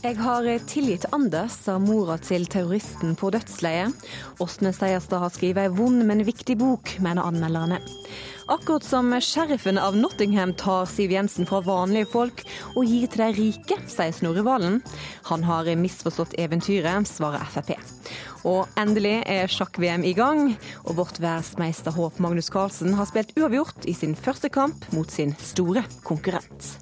Jeg har tilgitt Anders, sa mora til terroristen på dødsleiet. Åsne Seierstad har skrevet ei vond, men viktig bok, mener anmelderne. Akkurat som sheriffen av Nottingham tar Siv Jensen fra vanlige folk og gir til de rike, sier Snorre Valen. Han har misforstått eventyret, svarer Frp. Og endelig er sjakk-VM i gang, og vårt verdensmesterhåp Magnus Carlsen har spilt uavgjort i sin første kamp mot sin store konkurrent.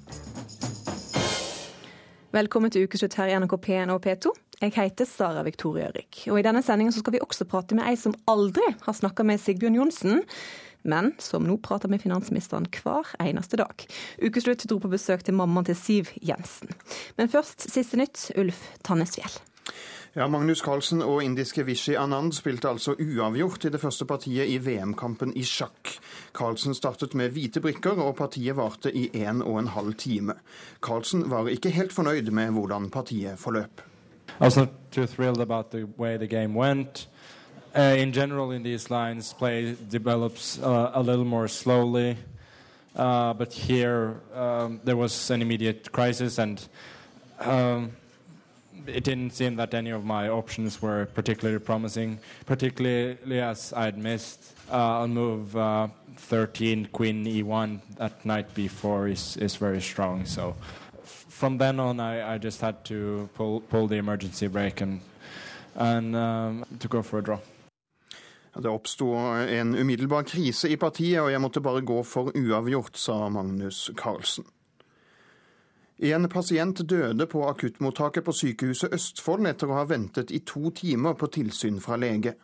Velkommen til ukeslutt her i NRK P1 og P2. Jeg heter Sara Victoria Rygg. Og I denne sendingen skal vi også prate med ei som aldri har snakka med Sigbjørn Johnsen, men som nå prater med finansministeren hver eneste dag. Ukeslutt dro på besøk til mammaen til Siv Jensen. Men først siste nytt, Ulf Tannesfjell. Ja, Magnus Carlsen og indiske Vishy Anand spilte altså uavgjort i det første partiet i VM-kampen i sjakk. Carlsen startet med hvite brikker, og partiet varte i en og en halv time. Carlsen var ikke helt fornøyd med hvordan partiet forløp. I was not too thrilled about the way the game went. Uh, in general, in these lines, play develops uh, a little more slowly. Uh, but here, um, there was an immediate crisis, and um, it didn't seem that any of my options were particularly promising, particularly as I'd missed uh, on move uh, 13, queen e1 that night before is, is very strong. So from then on, I, I just had to pull, pull the emergency brake and, and um, to go for a draw. Det oppsto en umiddelbar krise i partiet, og jeg måtte bare gå for uavgjort, sa Magnus Carlsen. En pasient døde på akuttmottaket på Sykehuset Østfold etter å ha ventet i to timer på tilsyn fra lege.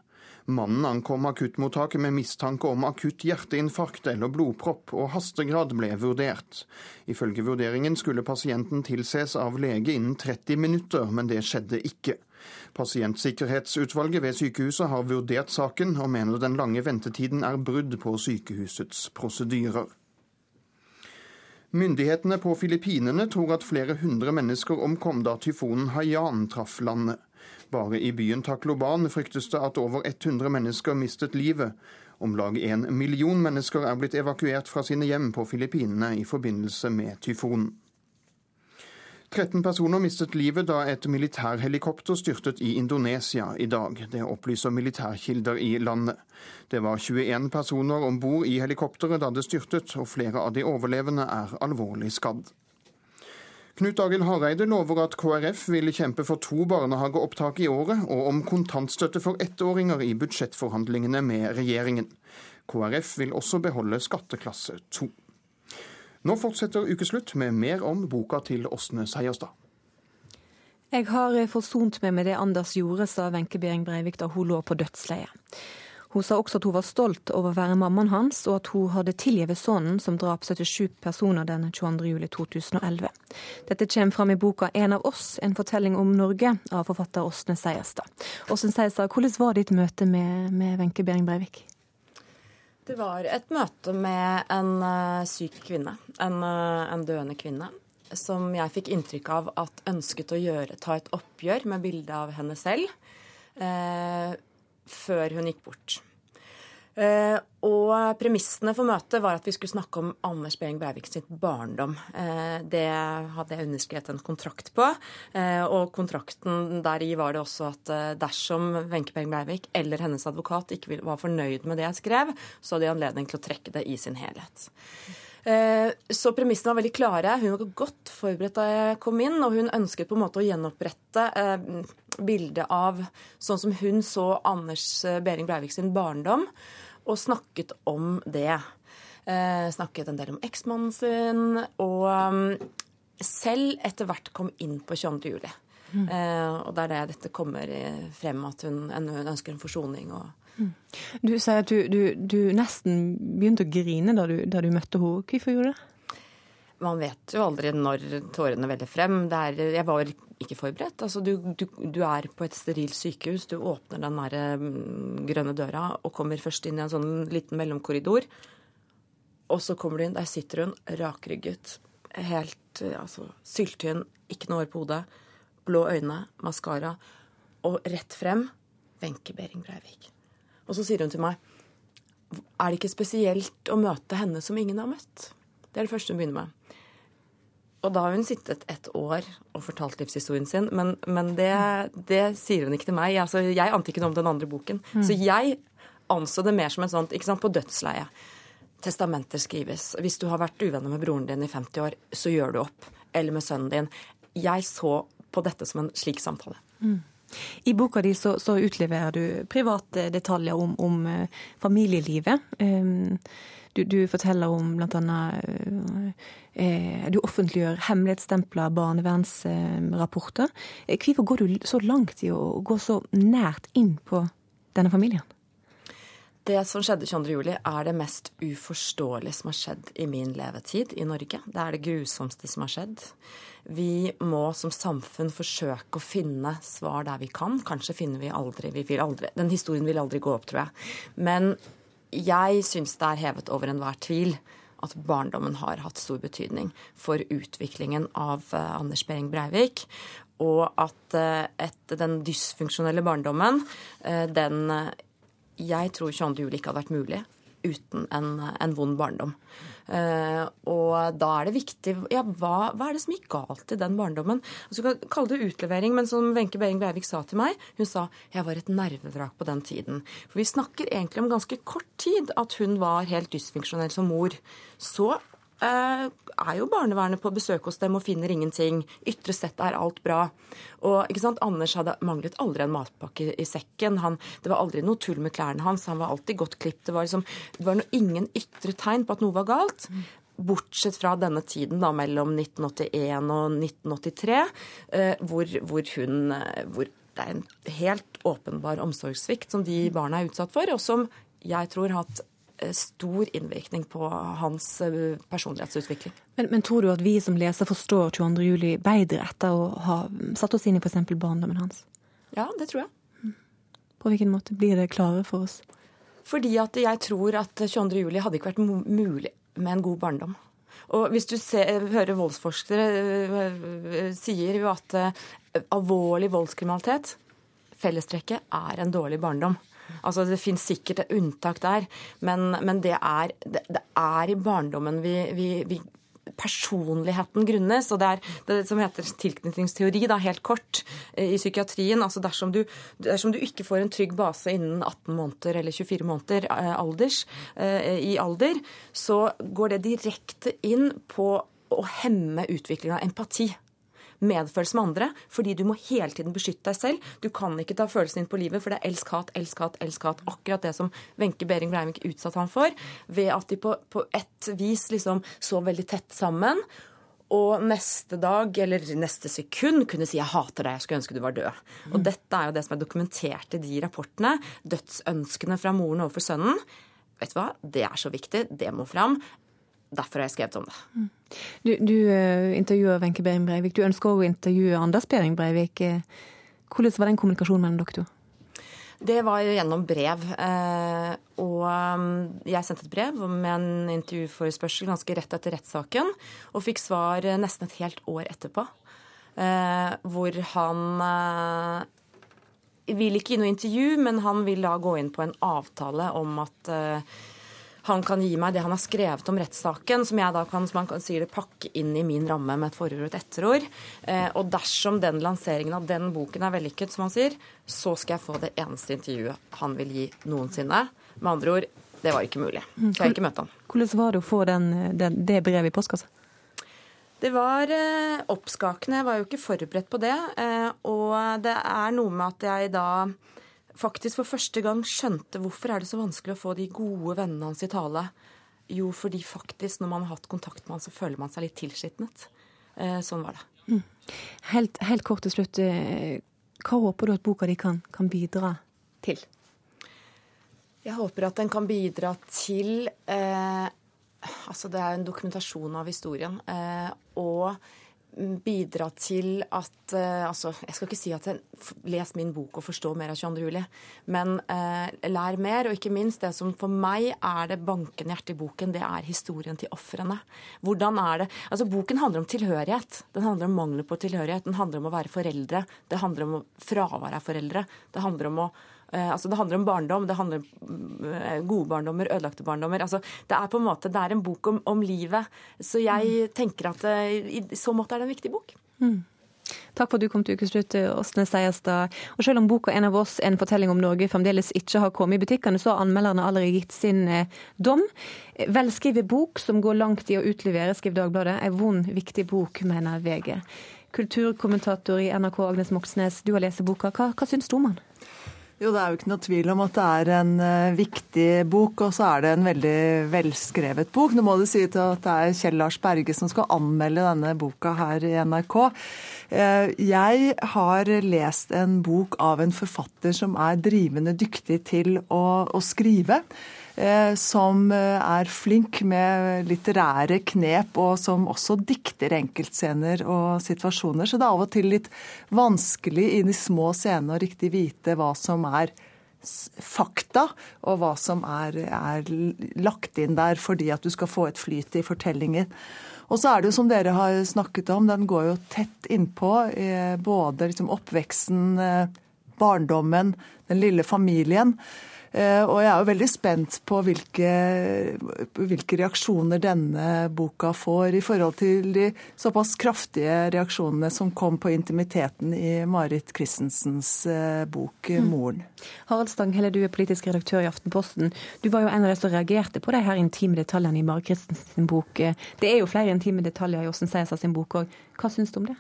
Mannen ankom akuttmottaket med mistanke om akutt hjerteinfarkt eller blodpropp, og hastegrad ble vurdert. Ifølge vurderingen skulle pasienten tilses av lege innen 30 minutter, men det skjedde ikke. Pasientsikkerhetsutvalget ved sykehuset har vurdert saken, og mener den lange ventetiden er brudd på sykehusets prosedyrer. Myndighetene på Filippinene tror at flere hundre mennesker omkom da tyfonen Haiyan traff landet. Bare i byen Takloban fryktes det at over 100 mennesker mistet livet. Om lag en million mennesker er blitt evakuert fra sine hjem på Filippinene i forbindelse med tyfonen. 13 personer mistet livet da et militærhelikopter styrtet i Indonesia i dag. Det opplyser militærkilder i landet. Det var 21 personer om bord i helikopteret da det styrtet, og flere av de overlevende er alvorlig skadd. Knut Arild Hareide lover at KrF vil kjempe for to barnehageopptak i året, og om kontantstøtte for ettåringer i budsjettforhandlingene med regjeringen. KrF vil også beholde skatteklasse 2. Nå fortsetter Ukeslutt med mer om boka til Åsne Seierstad. Jeg har forsont meg med det Anders gjorde, sa Wenche Behring Breivik da hun lå på dødsleiet. Hun sa også at hun var stolt over å være mammaen hans, og at hun hadde tilgitt sønnen som drap 77 personer den 22.07.2011. Dette kommer fram i boka 'En av oss en fortelling om Norge' av forfatter Åsne Seierstad. Åsne Seierstad, hvordan var ditt møte med Wenche Behring Breivik? Det var et møte med en uh, syk kvinne, en, uh, en, døende kvinne, som jeg fikk inntrykk av at ønsket å gjøre, ta et oppgjør med bildet av henne selv uh, før hun gikk bort. Uh, og premissene for møtet var at vi skulle snakke om Anders Behring Breivik sitt barndom. Uh, det hadde jeg underskrevet en kontrakt på. Uh, og kontrakten deri var det også at dersom Wenche Behring Breivik eller hennes advokat ikke var fornøyd med det jeg skrev, så hadde de anledning til å trekke det i sin helhet. Så premissene var veldig klare. Hun var godt forberedt da jeg kom inn, og hun ønsket på en måte å gjenopprette bildet av sånn som hun så Anders Behring Breivik sin barndom og snakket om det. Eh, snakket en del om eksmannen sin, og um, selv etter hvert kom inn på 22. juli. Mm. Eh, og det er det dette kommer frem, at hun, hun ønsker en forsoning. og mm. Du sier at du, du, du, nesten begynte å grine da du, da du møtte henne. Hvorfor gjorde du det? Man vet jo aldri når tårene veller frem. Er, jeg var ikke forberedt. Altså, du, du, du, er på et sterilt sykehus, du åpner den der mm, grønne døra og kommer først inn i en sånn liten mellomkorridor. Og så kommer du inn, der sitter hun rakrygget, helt altså, syltynn, ikke noe hår på hodet, blå øyne, maskara, og rett frem Wenche Behring Breivik. Og så sier hun til meg Er det ikke spesielt å møte henne som ingen har møtt? Det er det første hun begynner med. Og da har hun sittet et år og fortalt livshistorien sin, men, men det, det, sier hun ikke til meg. Altså, jeg ante ikke noe om den andre boken. Mm. Så jeg anså det mer som et sånt ikke sant, på dødsleiet. Testamenter skrives. Hvis du har vært uvenner med broren din i 50 år, så gjør du opp. Eller med sønnen din. Jeg så på dette som en slik samtale. Mm. I boka di så, så, utleverer du private detaljer om, om uh, familielivet. Um, du, du, forteller om bl.a. Uh, uh, Du offentliggjør hemmelighetsstempla barnevernsrapporter. Hvorfor går du så langt i å gå så nært inn på denne familien? Det som skjedde 22.07, er det mest uforståelige som har skjedd i min levetid i Norge. Det er det grusomste som har skjedd. Vi må som samfunn forsøke å finne svar der vi kan. Kanskje finner vi aldri, vi aldri Den historien vil aldri gå opp, tror jeg. Men jeg syns det er hevet over enhver tvil at barndommen har hatt stor betydning for utviklingen av uh, Anders Behring Breivik. Og at uh, et, den dysfunksjonelle barndommen, uh, den jeg tror 22. juli ikke hadde vært mulig uten en, en vond barndom. Uh, og da er det viktig ja, hva, hva, er det som gikk galt i den barndommen? Altså, du kan kalle det utlevering, men som Wenche Behring Breivik sa til meg, hun sa jeg var et nervevrak på den tiden. For vi snakker egentlig om ganske kort tid at hun var helt dysfunksjonell som mor. Så er jo barnevernet på besøk hos dem og finner ingenting. Ytre sett er alt bra. Og ikke sant, Anders hadde manglet aldri en matpakke i sekken. Han, det var aldri noe tull med klærne hans. Han var alltid godt klipt. Det var, liksom, det var noe, ingen ytre tegn på at noe var galt. Bortsett fra denne tiden da, mellom 1981 og 1983, eh, hvor, hvor hun eh, hvor det er en helt åpenbar omsorgssvikt som de barna er utsatt for, og som jeg tror har hatt Eh, stor innvirkning på hans eh, personlighetsutvikling. Men, men, tror du at vi som leser forstår 22.07 bedre etter å ha satt oss inn i f.eks. barndommen hans? Ja, det tror jeg. På hvilken måte blir det klare for oss? Fordi at jeg tror at 22.07 hadde ikke vært mulig med en god barndom. Og hvis du ser, hører voldsforskere eh, sier jo at alvorlig voldskriminalitet, fellestrekket, er en dårlig barndom. Altså, Det finnes sikkert et unntak der, men, men det, er, det, det, er, i barndommen vi, vi, vi personligheten grunnes. og Det er det som heter tilknytningsteori, da, helt kort, eh, i psykiatrien. altså dersom du, dersom du, ikke får en trygg base innen 18 måneder eller 24 måneder eh, alders, eh, i alder, så går det direkte inn på å hemme utvikling av empati medfølelse med andre, fordi du må hele tiden beskytte deg selv. Du kan ikke ta følelsen din på livet, for det er elsk, hat, elsk, hat, elsk, hat. Akkurat det som Wenche Behring Breivik utsatte ham for, ved at de på, på et vis liksom så veldig tett sammen. Og neste dag, eller neste sekund, kunne si 'jeg hater deg, jeg skulle ønske du var død'. Og dette er jo det som er dokumentert i de rapportene. Dødsønskene fra moren overfor sønnen. Vet du hva, det er så viktig, det må fram. Derfor har jeg skrevet om det. Mm. Du, du uh, intervjuer Wenche Behring Breivik. Du ønsker å intervjue Anders Behring Breivik. Eh, hvordan var den kommunikasjonen mellom dere to? Det var gjennom brev. Eh, og um, jeg sendte et brev med en intervjuforespørsel ganske rett etter rettssaken, og fikk svar nesten et helt år etterpå. Hvor han vil ikke gi noe intervju, men han vil da gå inn på en avtale om at han kan gi meg det han har skrevet om rettssaken, som jeg da kan, som han kan si det, pakke inn i min ramme med et forord og et etterord. Eh, og dersom den lanseringen av den boken er vellykket, som han sier, så skal jeg få det eneste intervjuet han vil gi noensinne. Med andre ord, det var ikke mulig. Så jeg har ikke møtt han. Hvordan var det å få den, den, det brevet i postkassa? Det var eh, oppskakende. Jeg var jo ikke forberedt på det. Eh, og det er noe med at jeg da faktisk for første gang skjønte hvorfor er det så vanskelig å få de gode vennene hans i tale. Jo, fordi faktisk når man har hatt kontakt med han, så føler man seg litt tilskitnet. Eh, sånn var det. Mm. Helt, helt, kort til slutt. Eh, hva håper du at boka di kan, kan, bidra til? Jeg håper at den kan bidra til eh, Altså, det er en dokumentasjon av historien. Eh, og bidra til at uh, altså, Jeg skal ikke si at jeg les min bok og forstå mer av 22. juli, men uh, lær mer. Og ikke minst det som for meg er det bankende hjertet i boken, det er historien til ofrene. Hvordan er det Altså, boken handler om tilhørighet. Den handler om mangel på tilhørighet. Den handler om å være foreldre. Det handler om fravær av foreldre. Det handler om å Eh, altså Det handler om barndom, det handler om eh, gode barndommer, ødelagte barndommer. altså Det er på en måte, det er en bok om, om livet. Så jeg tenker at i så måte er det en viktig bok. Mm. Takk for at du kom til Ukeslutt, Åsne Seierstad. Og selv om boka 'En av oss en fortelling om Norge' fremdeles ikke har kommet i butikkene, så har anmelderne allerede gitt sin eh, dom. Velskrevet bok som går langt i å utlevere, skriver Dagbladet. En vond, viktig bok, mener VG. Kulturkommentator i NRK Agnes Moxnes, du har lest boka. Hva, hva syns du om den? Jo, Det er jo ikke noe tvil om at det er en uh, viktig bok, og så er det en veldig velskrevet bok. Nå må du si til at det er Kjell Lars Berge som skal anmelde denne boka her i NRK. Uh, jeg har lest en bok av en forfatter som er drivende dyktig til å, å skrive. Eh, som eh, er flink med litterære knep, og som også dikter enkeltscener og situasjoner. Så det er av og til litt vanskelig i de små scenene å riktig vite hva som er fakta, og hva som er, er, lagt inn der fordi at du skal få et flyt i fortellingen. Og så er det jo som dere har snakket om, den går jo tett innpå eh, både liksom oppveksten, barndommen, den lille familien. Eh, og jeg er jo veldig spent på hvilke, hvilke, reaksjoner denne boka får i forhold til de såpass kraftige reaksjonene som kom på intimiteten i Marit Christensens bok bok mm. 'Moren'. Harald Stanghelle, du er politisk redaktør i Aftenposten. Du var jo en av de som reagerte på de her intime detaljene i Marit Christensens bok. Det er jo flere intime detaljer i Åsen Seierstad sin bok òg. Hva syns du om det?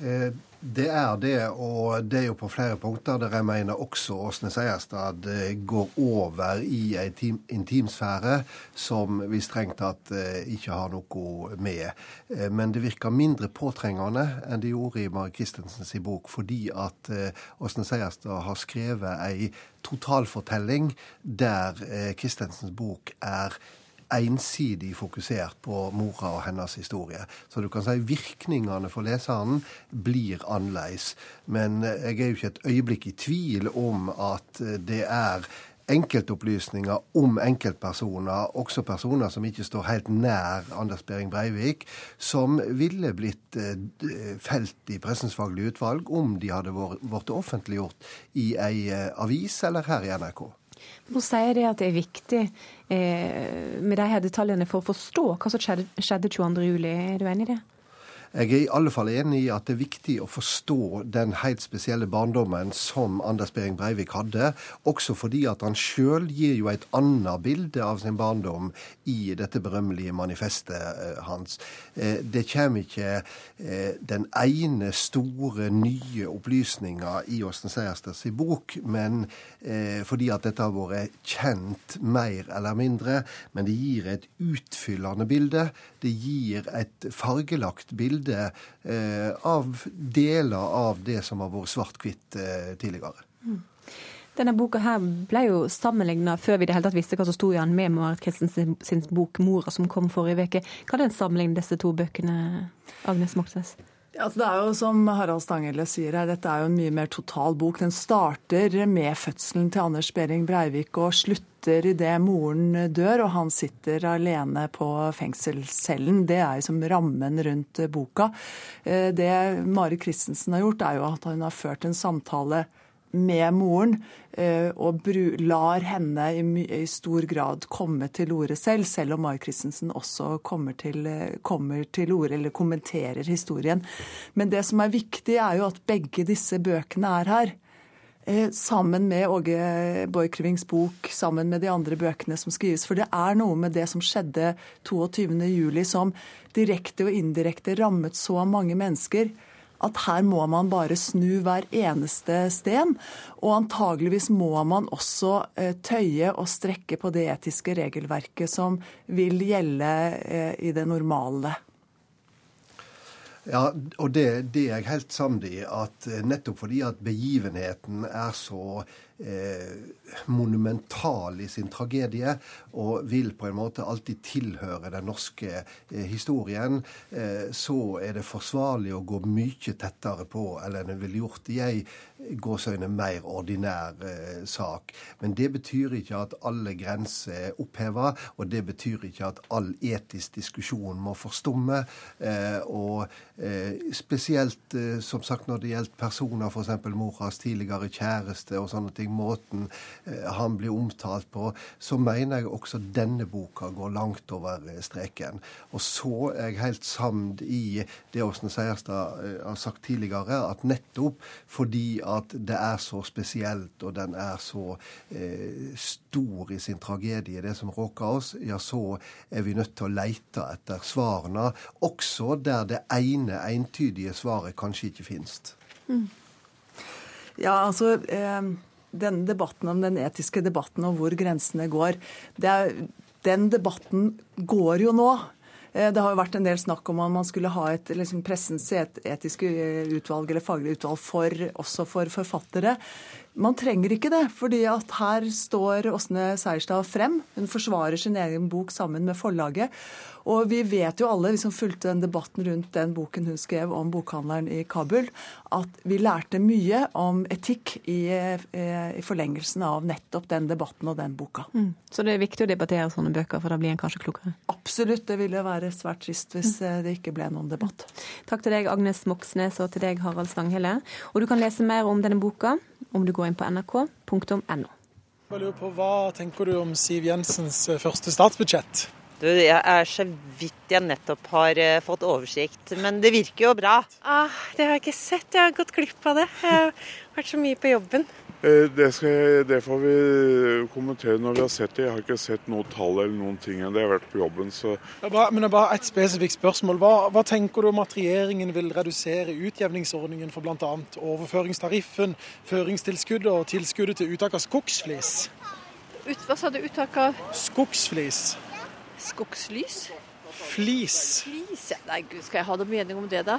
Eh, det er det, og det er jo på flere punkter der jeg mener også Åsne Seierstad eh, går over i ei intimsfære som vi strengt tatt eh, ikke har noe med. Men det virker mindre påtrengende enn det gjorde i Mari Christensens bok, fordi at Åsne Seierstad har skrevet ei totalfortelling der Christensens bok er ensidig fokusert på mora og hennes historie. Så du kan si virkningene for leseren blir annerledes. Men jeg er jo ikke et øyeblikk i tvil om at det er enkeltopplysninger om enkeltpersoner, også personer som ikke står helt nær Anders Behring Breivik, som ville blitt eh, felt i Pressens faglige utvalg om de hadde vært offentliggjort i ei eh, avis eller her i NRK. Nå sier de at det er viktig eh, med de her detaljene for å forstå hva som skjedde, skjedde 22.07. Er du enig i det? Jeg er i alle fall enig i at det er viktig å forstå den helt spesielle barndommen som Anders Behring Breivik hadde, også fordi at han sjøl gir jo et annet bilde av sin barndom i dette berømmelige manifestet eh, hans. Eh, det kommer ikke eh, den ene store, nye opplysninga i Åsten Seierstads bok, men fordi at dette har vært kjent mer eller mindre, men det gir et utfyllende bilde. Det gir et fargelagt bilde bilde eh, av deler av det som har vært svart-hvitt eh, tidligere. Mm. Denne boka her ble jo sammenligna før vi det hele tatt visste hva som sto i den med Marit Christensen sin bok 'Mora', som kom forrige uke. Hva er den sammenligningen disse to bøkene, Agnes Moxnes? Altså det er jo som Harald Stanghelle sier her, dette er jo en mye mer total bok. Den starter med fødselen til Anders Behring Breivik og slutter idet moren dør og han sitter alene på fengselscellen. Det er liksom rammen rundt boka. Eh, det Mari Christensen har gjort, er jo at hun har ført en samtale med moren eh, og lar henne i, stor grad komme til orde selv, selv om Mai Christensen også kommer til, eh, kommer til orde eller kommenterer historien. Men det som er viktig, er jo at begge disse bøkene er her. Eh, sammen med Åge Borchgrevings bok, sammen med de andre bøkene som skrives. For det er noe med det som skjedde 22.07 som direkte og indirekte rammet så mange mennesker at her må man bare snu hver eneste sten. Og antageligvis må man også eh, tøye og strekke på det etiske regelverket som vil gjelde eh, i det normale. Ja, og det, det, er jeg helt samd i. At eh, nettopp fordi at begivenheten er så eh, monumental i sin tragedie, og vil på en måte alltid tilhøre den norske eh, historien, eh, så er det forsvarlig å gå mye tettere på enn en ville gjort i ei gåsøgne mer ordinær eh, sak. Men det betyr ikke at alle grenser er oppheva, og det betyr ikke at all etisk diskusjon må forstumme. Eh, og eh, spesielt som sagt når det gjelder personer, f.eks. moras tidligere kjæreste og sånne ting, måten eh, han blir omtalt på, så mener jeg også denne boka går langt over eh, streken. Og så er jeg helt samd i det Åsne Seierstad har sagt tidligere, at nettopp fordi at det er så spesielt, og den er så eh, stor i sin tragedie, det som råker oss, ja, så er vi nødt til å leite etter svarene, også der det ene entydige svaret kanskje ikke finnes. Mm. Ja, altså... Eh denne debatten om den etiske debatten og hvor grensene går, er, den debatten går jo nå. Eh, det har jo vært en del snakk om om man skulle ha et liksom, pressens etiske utvalg eller faglig utvalg for, også for forfattere. Man trenger ikke det, fordi at her står Åsne Seierstad frem. Hun forsvarer sin egen bok sammen med forlaget. Og vi vet jo alle, vi som fulgte den debatten rundt den boken hun skrev om bokhandleren i Kabul, at vi lærte mye om etikk i, eh, i forlengelsen av nettopp den debatten og den boka. Mm. Så det er viktig å debattere sånne bøker, for da blir en kanskje klokere? Absolutt. Det ville være svært trist hvis mm. Eh, det ikke ble noen debatt. Takk til deg, Agnes Moxnes, og til deg, Harald Stanghelle. Og du kan lese mer om denne boka om du går inn på nrk.no. Jeg lurer på, Hva tenker du om Siv Jensens eh, første statsbudsjett? Du, jeg er så vidt jeg nettopp har uh, fått oversikt, men det virker jo bra. Ah, det har jeg ikke sett, jeg har gått glipp av det. Jeg har vært så mye på jobben. Eh, det, jeg, det, får vi kommentere når vi har sett det. Jeg har ikke sett noe tall eller noen ting. Det har vært på jobben, så det bare, Men det er bare et spesifikt spørsmål. Hva, hva, tenker du om at regjeringen vil redusere utjevningsordningen for bl.a. overføringstariffen, føringstilskuddet og tilskuddet til uttak av skogsflis? Ut, hva sa du? Uttak av Skogsflis. Skogslys? Flis. Flis, ja. Nei, gud, skal jeg ha noen mening om det, da?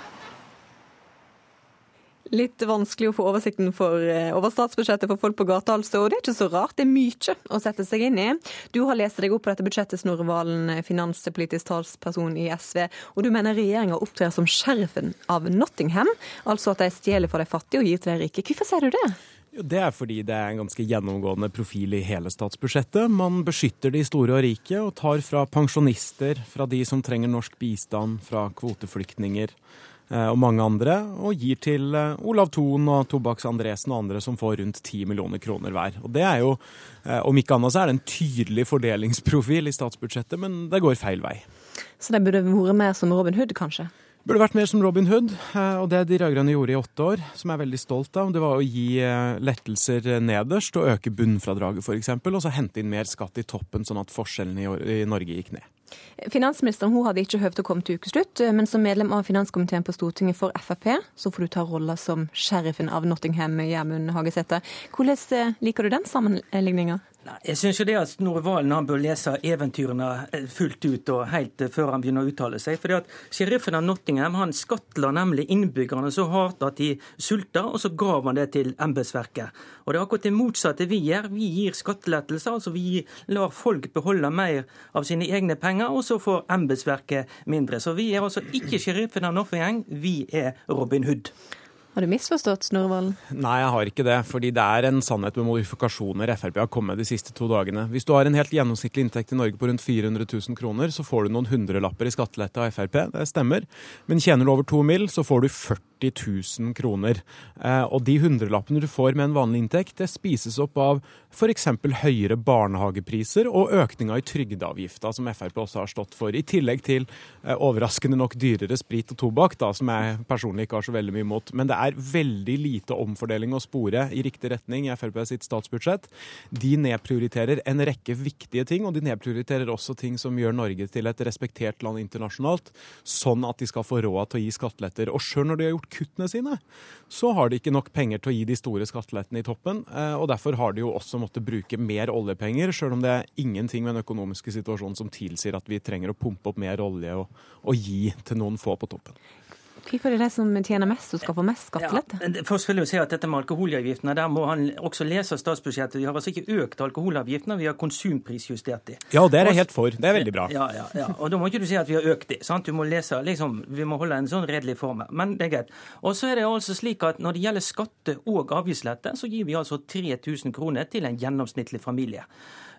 Litt vanskelig å få oversikten for, eh, over statsbudsjettet for folk på gata, altså. Og det er ikke så rart, det er mye å sette seg inn i. Du har lest deg opp på dette budsjettet, Snorre Valen, finanspolitisk talsperson i SV. Og du mener regjeringa opptrer som sheriffen av Nottingham, altså at de stjeler fra de fattige og gir til de rike. Hvorfor sier du det? Det er fordi det er en ganske gjennomgående profil i hele statsbudsjettet. Man beskytter de store og rike, og tar fra pensjonister, fra de som trenger norsk bistand, fra kvoteflyktninger eh, og mange andre, og gir til eh, Olav Thon og Tobakks Andresen og andre som får rundt 10 millioner kroner hver. Og det er jo, eh, Om ikke annet så er det en tydelig fordelingsprofil i statsbudsjettet, men det går feil vei. Så det burde vært mer som Robin Hood, kanskje? Burde vært mer som Robin Hood, eh, og det de rød-grønne gjorde i åtte år, som jeg er veldig stolt av. Det var å gi eh, lettelser nederst og øke bunnfradraget f.eks., og så hente inn mer skatt i toppen, sånn at forskjellene i Norge gikk ned. Finansministeren hun hadde ikke høvd å komme til ukeslutt, eh, men som medlem av finanskomiteen på Stortinget for Frp, så får du ta rolla som sheriffen av Nottingham, Gjermund Hagesæter. Hvordan liker du den sammenligninga? Jeg syns jo det at Snorre Valen han bør lese eventyrene eh, fullt ut og helt eh, før han begynner å uttale seg. fordi at Sheriffen av Nottingham han skattla nemlig innbyggerne så hardt at de sulta, og så gav han det til embetsverket. Og Det er akkurat det motsatte vi gjør. Vi gir skattelettelser. altså Vi lar folk beholde mer av sine egne penger, og så får embetsverket mindre. Så vi er altså ikke sheriffen av Nottingham, vi er Robin Hood. Har du misforstått, Snorre Valen? Nei, jeg har ikke det. Fordi det er en sannhet med modifikasjoner Frp har kommet med de siste to dagene. Hvis du har en helt gjennomsnittlig inntekt i Norge på rundt 400 000 kroner, så får du noen hundrelapper i skattelette av Frp. Det stemmer. Men tjener du over to mil, så får du 40 000 kroner. Eh, og de hundrelappene du får med en vanlig inntekt, det spises opp av f.eks. høyere barnehagepriser og økninga i trygdeavgifta, som Frp også har stått for. I tillegg til eh, overraskende nok dyrere sprit og tobakk, da, som jeg personlig ikke har så veldig mye imot. Men det er veldig lite omfordeling å spore i riktig retning i Frp sitt statsbudsjett. De nedprioriterer en rekke viktige ting, og de nedprioriterer også ting som gjør Norge til et respektert land internasjonalt, sånn at de skal få råd til å gi skatteletter. Og sjøl når de har gjort kuttene sine, så har de ikke nok penger til å gi de store skattelettene i toppen. Eh, og derfor har de jo også måttet bruke mer oljepenger, sjøl om det er ingenting med den økonomiske situasjonen som tilsier at vi trenger å pumpe opp mer olje og, og gi til noen få på toppen. Hvorfor er det de som tjener mest, som skal få mest skattelette? Ja, først vil jeg si at dette med alkoholavgiftene, der må han også lese statsbudsjettet. Vi har altså ikke økt alkoholavgiftene, vi har konsumprisjustert de. Ja, det er jeg helt for. Det er veldig bra. Ja, ja, ja. Og da må ikke du si at vi har økt de. sant? Du må lese, liksom, Vi må holde en sånn redelig form. Men det er greit. Og så er det altså slik at når det gjelder skatte- og avgiftslette, så gir vi altså 3000 kroner til en gjennomsnittlig familie.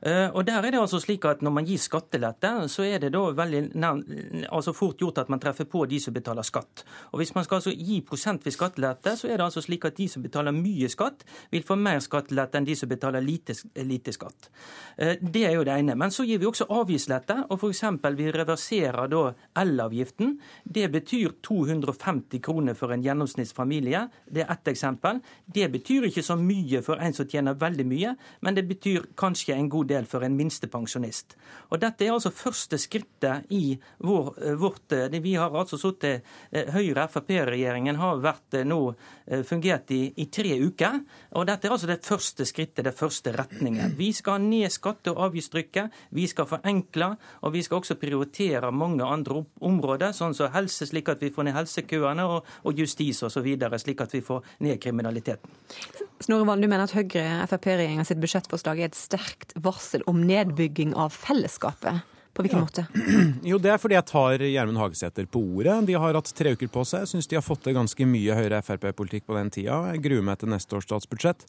Eh, og der er det altså slik at Når man gir skattelette, så er det da veldig altså fort gjort at man treffer på de som betaler skatt. Og Hvis man skal altså gi prosentvis skattelette, så er det altså slik at de som betaler mye skatt, vil få mer skattelette enn de som betaler lite, lite skatt. Eh, det er jo det ene. Men så gir vi også avgiftslette. og F.eks. vi reverserer da elavgiften. Det betyr 250 kroner for en gjennomsnittsfamilie. Det er ett eksempel. Det betyr ikke så mye for en som tjener veldig mye, men det betyr kanskje en god del for en minstepensjonist. Og Dette er altså første skrittet i vår, eh, vårt eh, Vi har altså sittet eh, Høyre-Frp-regjeringen har vært nå fungert i, i, tre uker. og Dette er altså det første skrittet, det første retningen. Vi skal ned skatte- og avgiftstrykket, vi skal forenkle, og vi skal også prioritere mange andre områder, sånn som helse, slik at vi får ned helsekøene, og, og justis osv., slik at vi får ned kriminaliteten. Snorre Valen, du mener at Høyre-Frp-regjeringa sitt budsjettforslag er et sterkt varsel om nedbygging av fellesskapet? På hvilken ja. måte? Jo, Det er fordi jeg tar Gjermund Hagesæter på ordet. De har hatt tre uker på seg. Jeg syns de har fått til ganske mye Høyre-Frp-politikk på den tida. Jeg gruer meg til neste års statsbudsjett.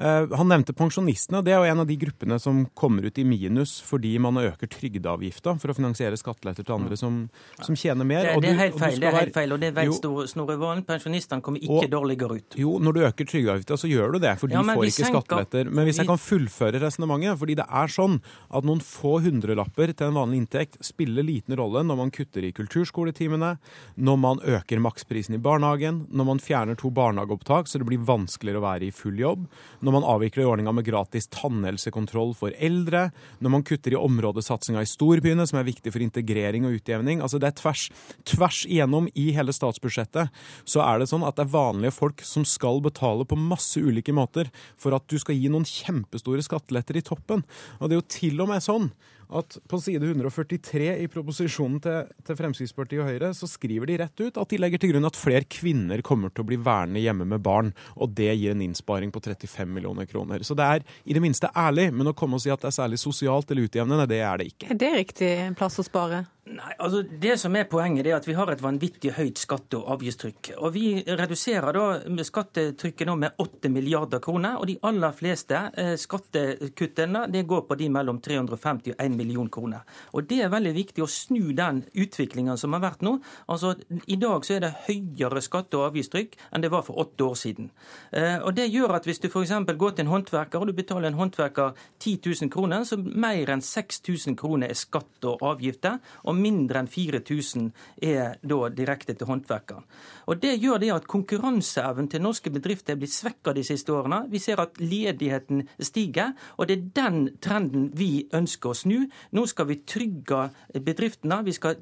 Uh, han nevnte pensjonistene. Det er jo en av de gruppene som kommer ut i minus fordi man øker trygdeavgifta for å finansiere skatteletter til andre som, som tjener mer. Det, det, er helt feil, det er helt feil, og det vet Snorre Valen. Pensjonistene kommer ikke og, dårligere ut. Jo, når du øker trygdeavgifta, så gjør du det, for de ja, får ikke skatteletter. Men hvis jeg kan fullføre resonnementet, fordi det er sånn at noen få hundrelapper til en vanlig vanlig inntekt spiller liten rolle når man kutter i kulturskoletimene, når man øker maksprisen i barnehagen, når man fjerner to barnehageopptak så det blir vanskeligere å være i full jobb, når man avvikler ordninga med gratis tannhelsekontroll for eldre, når man kutter i områdesatsinga i storbyene, som er viktig for integrering og utjevning. Altså det er tvers, tvers igjennom i hele statsbudsjettet så er det sånn at det er vanlige folk som skal betale på masse ulike måter for at du skal gi noen kjempestore skatteletter i toppen. Og det er jo til og med sånn at på side 143 i proposisjonen til, til, Fremskrittspartiet og Høyre så skriver de rett ut at de legger til grunn at flere kvinner kommer til å bli værende hjemme med barn, og det gir en innsparing på 35 millioner kroner. Så det er i det minste ærlig, men å komme og si at det er særlig sosialt eller utjevnende, det er det ikke. Er det riktig plass å spare? Nei, altså Det som er poenget, er at vi har et vanvittig høyt skatte- og avgiftstrykk. Og Vi reduserer da skattetrykket nå med 8 milliarder kroner. Og de aller fleste eh, skattekuttene det går på de mellom 350 og 1 million kroner. Og Det er veldig viktig å snu den utviklingen som har vært nå. Altså I dag så er det høyere skatte- og avgiftstrykk enn det var for åtte år siden. Eh, og Det gjør at hvis du f.eks. går til en håndverker og du betaler en håndverker 10 000 kroner, så mer enn 6000 kroner er skatt og avgifter. og mindre enn 4000 er da direkte til håndverkeren. Og Det gjør det at konkurranseevnen til norske bedrifter er blitt svekka de siste årene. Vi ser at ledigheten stiger, og det er den trenden vi ønsker å snu. Nå skal vi trygge bedriftene, vi skal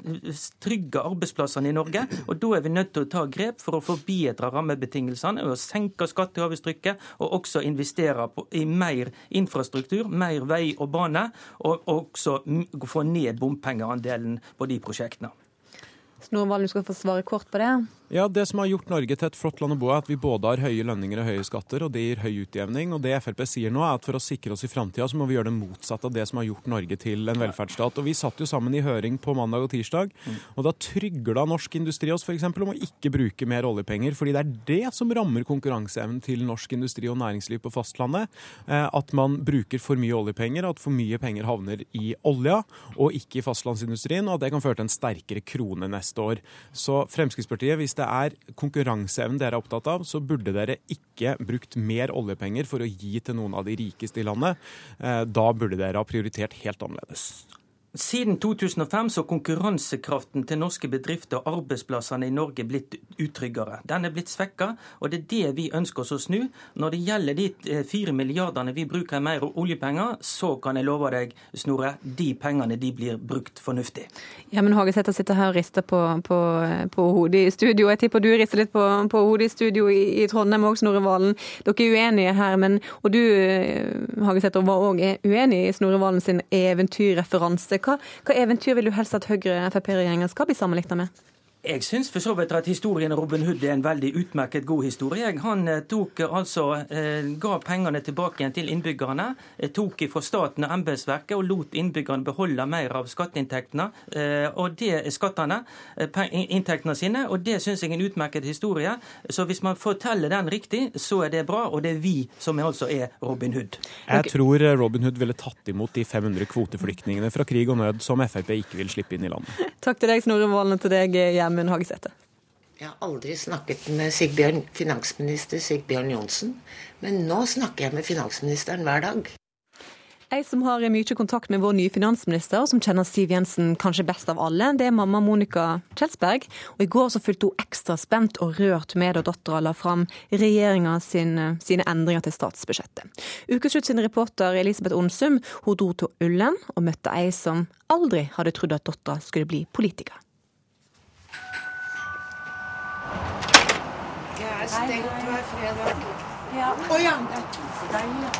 trygge arbeidsplassene i Norge. og Da er vi nødt til å ta grep for å forbedre rammebetingelsene og senke skatte- og avgiftstrykket, og også investere i mer infrastruktur, mer vei og bane, og også få ned bompengeandelen på de prosjektene. Snorre Valen, du skal få svare kort på det. Ja, Det som har gjort Norge til et flott land å bo er at vi både har høye lønninger og høye skatter, og det gir høy utjevning. Og det Frp sier nå, er at for å sikre oss i framtida, så må vi gjøre det motsatte av det som har gjort Norge til en velferdsstat. Og vi satt jo sammen i høring på mandag og tirsdag, og da trygla norsk industri oss f.eks. om å ikke bruke mer oljepenger, fordi det er det som rammer konkurranseevnen til norsk industri og næringsliv på fastlandet. Eh, at man bruker for mye oljepenger, at for mye penger havner i olja og ikke i fastlandsindustrien, og at det kan føre til en sterkere krone neste år. Så Fremskrittspartiet, hvis det er konkurranseevnen dere er opptatt av, så burde dere ikke brukt mer oljepenger for å gi til noen av de rikeste i landet. Eh, da burde dere ha prioritert helt annerledes. Siden 2005 så konkurransekraften til norske bedrifter og arbeidsplassene i Norge blitt utryggere. Den er blitt svekka, og det er det vi ønsker oss å snu. Når det gjelder de eh, fire milliardene vi bruker mer oljepenger, så kan jeg love deg, Snorre, de pengene de blir brukt fornuftig. Ja, men Hagesæter sitter her og rister på, på, på, hodet i studio. Jeg tipper du rister litt på, på hodet i studio i, i Trondheim òg, Snorre Valen. Dere er uenige her, men, og du eh, Hagesæter var òg uenig i Snorre Valen sin eventyrreferanse hva, hva, eventyr vil du helst at Høyre-Frp-regjeringa skal bli sammenligna med? Jeg syns for så vidt at historien Robin Hood er en veldig utmerket god historie. Han eh, tok eh, altså eh, ga pengene tilbake igjen til innbyggerne. Tok fra staten og embetsverket og lot innbyggerne beholde mer av skatteinntektene og det skattene, inntektene sine. Og det syns jeg er en utmerket historie. Så hvis man forteller den riktig, så er det bra. Og det er vi som altså er Robin Hood. Jeg tror Robin Hood ville tatt imot de 500 kvoteflyktningene fra krig og nød som Frp ikke vil slippe inn i landet. Takk til deg, Snorre Valen, og til deg, Gjermund Hagesæter. Jeg har aldri snakket med Sigbjørn, finansminister Sigbjørn Johnsen, men nå snakker jeg med finansministeren hver dag. Ei som har mye kontakt med vår nye finansminister, som kjenner Siv Jensen kanskje best av alle, det er mamma Monica Kjelsberg. Og I går så fulgte hun ekstra spent og rørt med da dattera la fram regjeringa sin, sine endringer til statsbudsjettet. Ukeslutt sin reporter Elisabeth Onsum hun dro til Ullen og møtte ei som aldri hadde trodd at dattera skulle bli politiker. Er stengt hver fredag.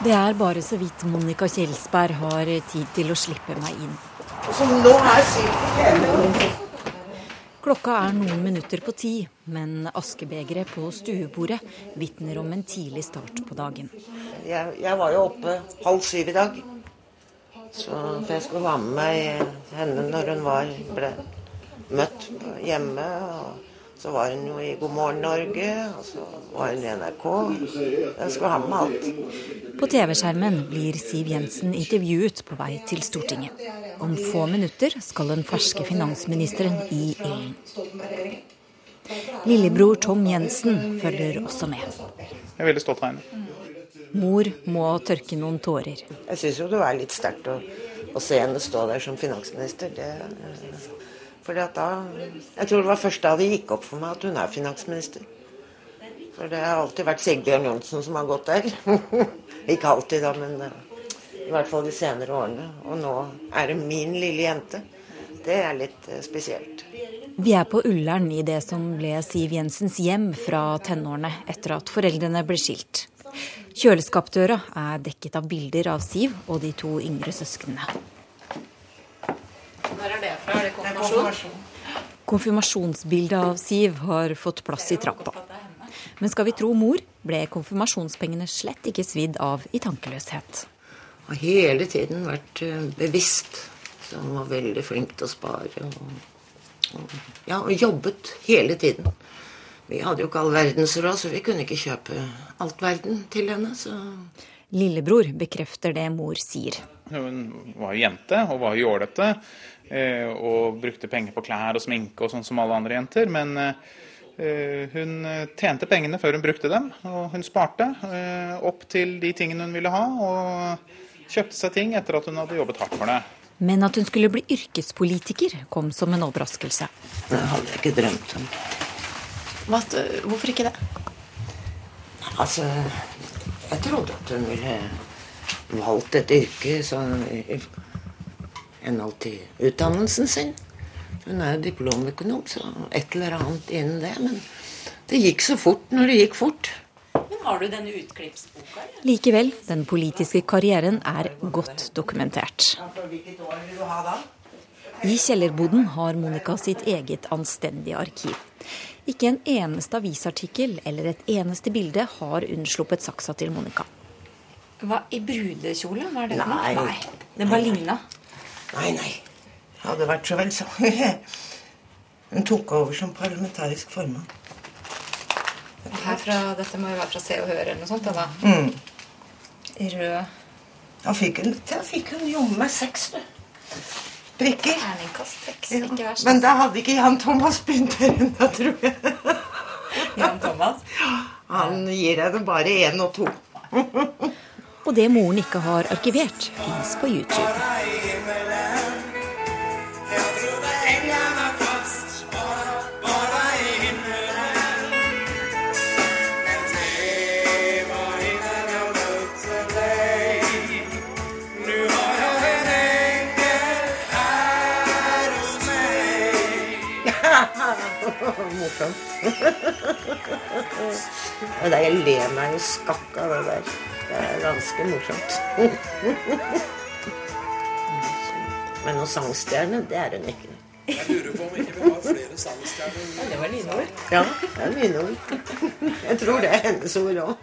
Det er bare så vidt Monica Kjelsberg har tid til å slippe meg inn. Klokka er noen minutter på ti, men askebegeret på stuebordet vitner om en tidlig start på dagen. Jeg, jeg var jo oppe halv syv i dag, så, for jeg skulle ha med meg henne når hun var, ble møtt hjemme. og så var hun jo i God morgen Norge, og så var hun i NRK. Jeg skulle ha med alt. På TV-skjermen blir Siv Jensen intervjuet på vei til Stortinget. Om få minutter skal den ferske finansministeren i ilden. Lillebror Tom Jensen følger også med. Jeg er veldig stolt av henne. Mor må tørke noen tårer. Jeg syns jo det er litt sterkt å, å, se henne stå der som finansminister. Det, fordi at da, Jeg tror det var først da det gikk opp for meg at hun er finansminister. For det har alltid vært Sigbjørn Johnsen som har gått der. Ikke alltid, da, men uh, i hvert fall de senere årene. Og nå er det min lille jente. Det er litt uh, spesielt. Vi er på Ullern i det som ble Siv Jensens hjem fra tenårene etter at foreldrene ble skilt. Kjøleskapdøra er dekket av bilder av Siv og de to yngre søsknene. Når er det fra? Er det konfirmasjon? Konfirmasjonsbildet av Siv har fått plass i trappa. Men skal vi tro mor, ble konfirmasjonspengene slett ikke svidd av i tankeløshet. Har hele tiden vært eh, bevisst. Så hun var veldig flink til å spare. Og, og, ja, og jobbet hele tiden. Vi hadde jo ikke all verdens råd, så vi kunne ikke kjøpe alt verden til henne. Så. Lillebror bekrefter det mor sier. Hun var jo jente og var jålete. Eh, og brukte penger på klær og sminke og sånn som alle andre jenter. Men eh, hun tjente pengene før hun brukte dem, og hun sparte eh, opp til de tingene hun ville ha. Og kjøpte seg ting etter at hun hadde jobbet hardt for det. Men at hun skulle bli yrkespolitiker, kom som en overraskelse. Det hadde jeg ikke drømt om. Hva, hvorfor ikke det? Altså, jeg trodde at hun ville valgt et yrke sånn henhold til utdannelsen sin. Hun er jo diplomøkonom, så et eller annet innen det. Men det gikk så fort når det gikk fort. Men Har du denne utklippsboka? Likevel, den politiske karrieren er godt dokumentert. I kjellerboden har Monica sitt eget anstendige arkiv. Ikke en eneste avisartikkel eller et eneste bilde har unnsluppet saksa til Monica. Hva, I brudekjole? Hva er det for noe? Nei. Den bare ligna? Nei, nei. Det hadde vært så vel, så. Hun tok over som parlamentarisk formann. Herfra, dette må jo være fra Se og Hør eller noe sånt? da? Mm. I rød Da fikk hun, da fikk hun jommen meg seks, du. Prikker. Terningkast seks, ja. ikke verst. Men da hadde ikke Jan Thomas begynt der ennå, tror jeg. Jan Thomas? Han gir henne bare én og to. og det moren ikke har arkivert, fins på YouTube. Morsomt. det der, jeg ler meg i skakk av det der. Det er ganske morsomt. Men noen sangstjerne, det er hun ikke. Jeg lurer på om ikke vi har flere sangstjerner. Ja, det var dine ord. Ja, det er mine ord. Jeg tror det er hennes ord òg.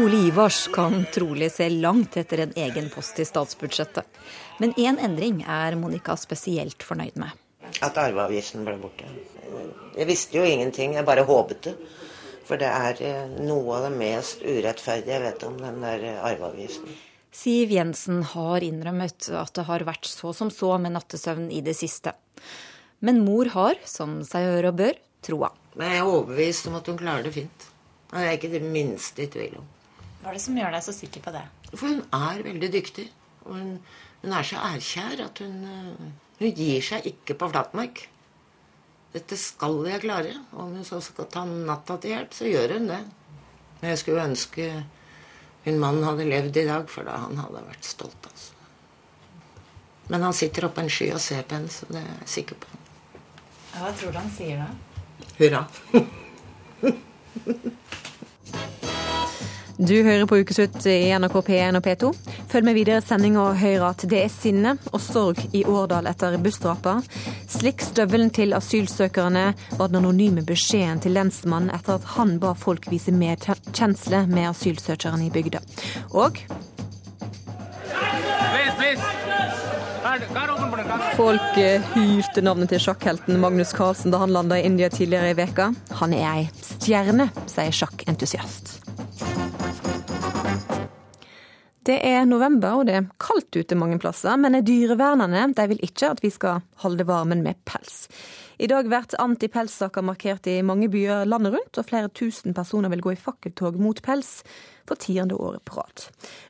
Ole Ivars kan trolig se langt etter en egen post i statsbudsjettet. Men én endring er Monica spesielt fornøyd med. At arveavgiften ble borte. Jeg visste jo ingenting, jeg bare håpet det. For det er eh, noe av det mest urettferdige jeg vet om den der arveavgiften. Siv Jensen har innrømmet at det har vært så som så med nattesøvn i det siste. Men mor har, som seg hør og bør, troa. Men jeg er overbevist om at hun klarer det fint. Det er ikke det minste i tvil om. Hva er det som gjør deg så sikker på det? For hun er veldig dyktig. Og hun, hun er så ærkjær at hun, eh, hun gir seg ikke på flatmark. Dette skal jeg klare. Om hun så skal ta natta til hjelp, så gjør hun det. Men jeg skulle ønske min mann hadde levd i dag, for da han hadde vært stolt. Altså. Men han sitter oppe en sky og ser på henne, så det er jeg sikker på. Hva tror du han sier da? Hurra. Du hører på Ukeslutt i NRK P1 og P2. Følg med videre i sendinga og hør at det er sinne og sorg i Årdal etter bussdrapa. Slikk støvelen til asylsøkerne, var den anonyme beskjeden til lensmannen etter at han ba folk vise medkjensle med asylsøkerne i bygda. Og Folk eh, hyrte navnet til sjakkhelten Magnus Carlsen da han landa i India tidligere i veka. Han er ei stjerne, sier sjakkentusiast. Det er november og det er kaldt ute mange plasser, men dyrevernerne vil ikke at vi skal holde varmen med pels. I dag blir antipelssaker markert i mange byer landet rundt, og flere tusen personer vil gå i fakkeltog mot pels for tiende året på rad.